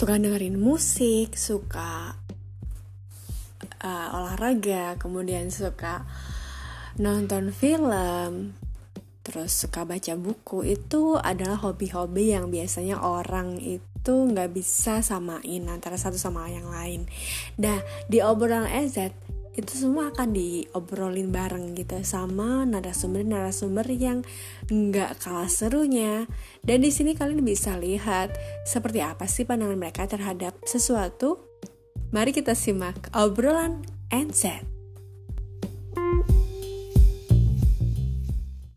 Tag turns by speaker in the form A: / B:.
A: suka dengerin musik, suka uh, olahraga, kemudian suka nonton film, terus suka baca buku itu adalah hobi-hobi yang biasanya orang itu nggak bisa samain antara satu sama yang lain. Nah di obrolan EZ itu semua akan diobrolin bareng gitu sama narasumber-narasumber yang nggak kalah serunya. Dan di sini kalian bisa lihat seperti apa sih pandangan mereka terhadap sesuatu. Mari kita simak obrolan NZ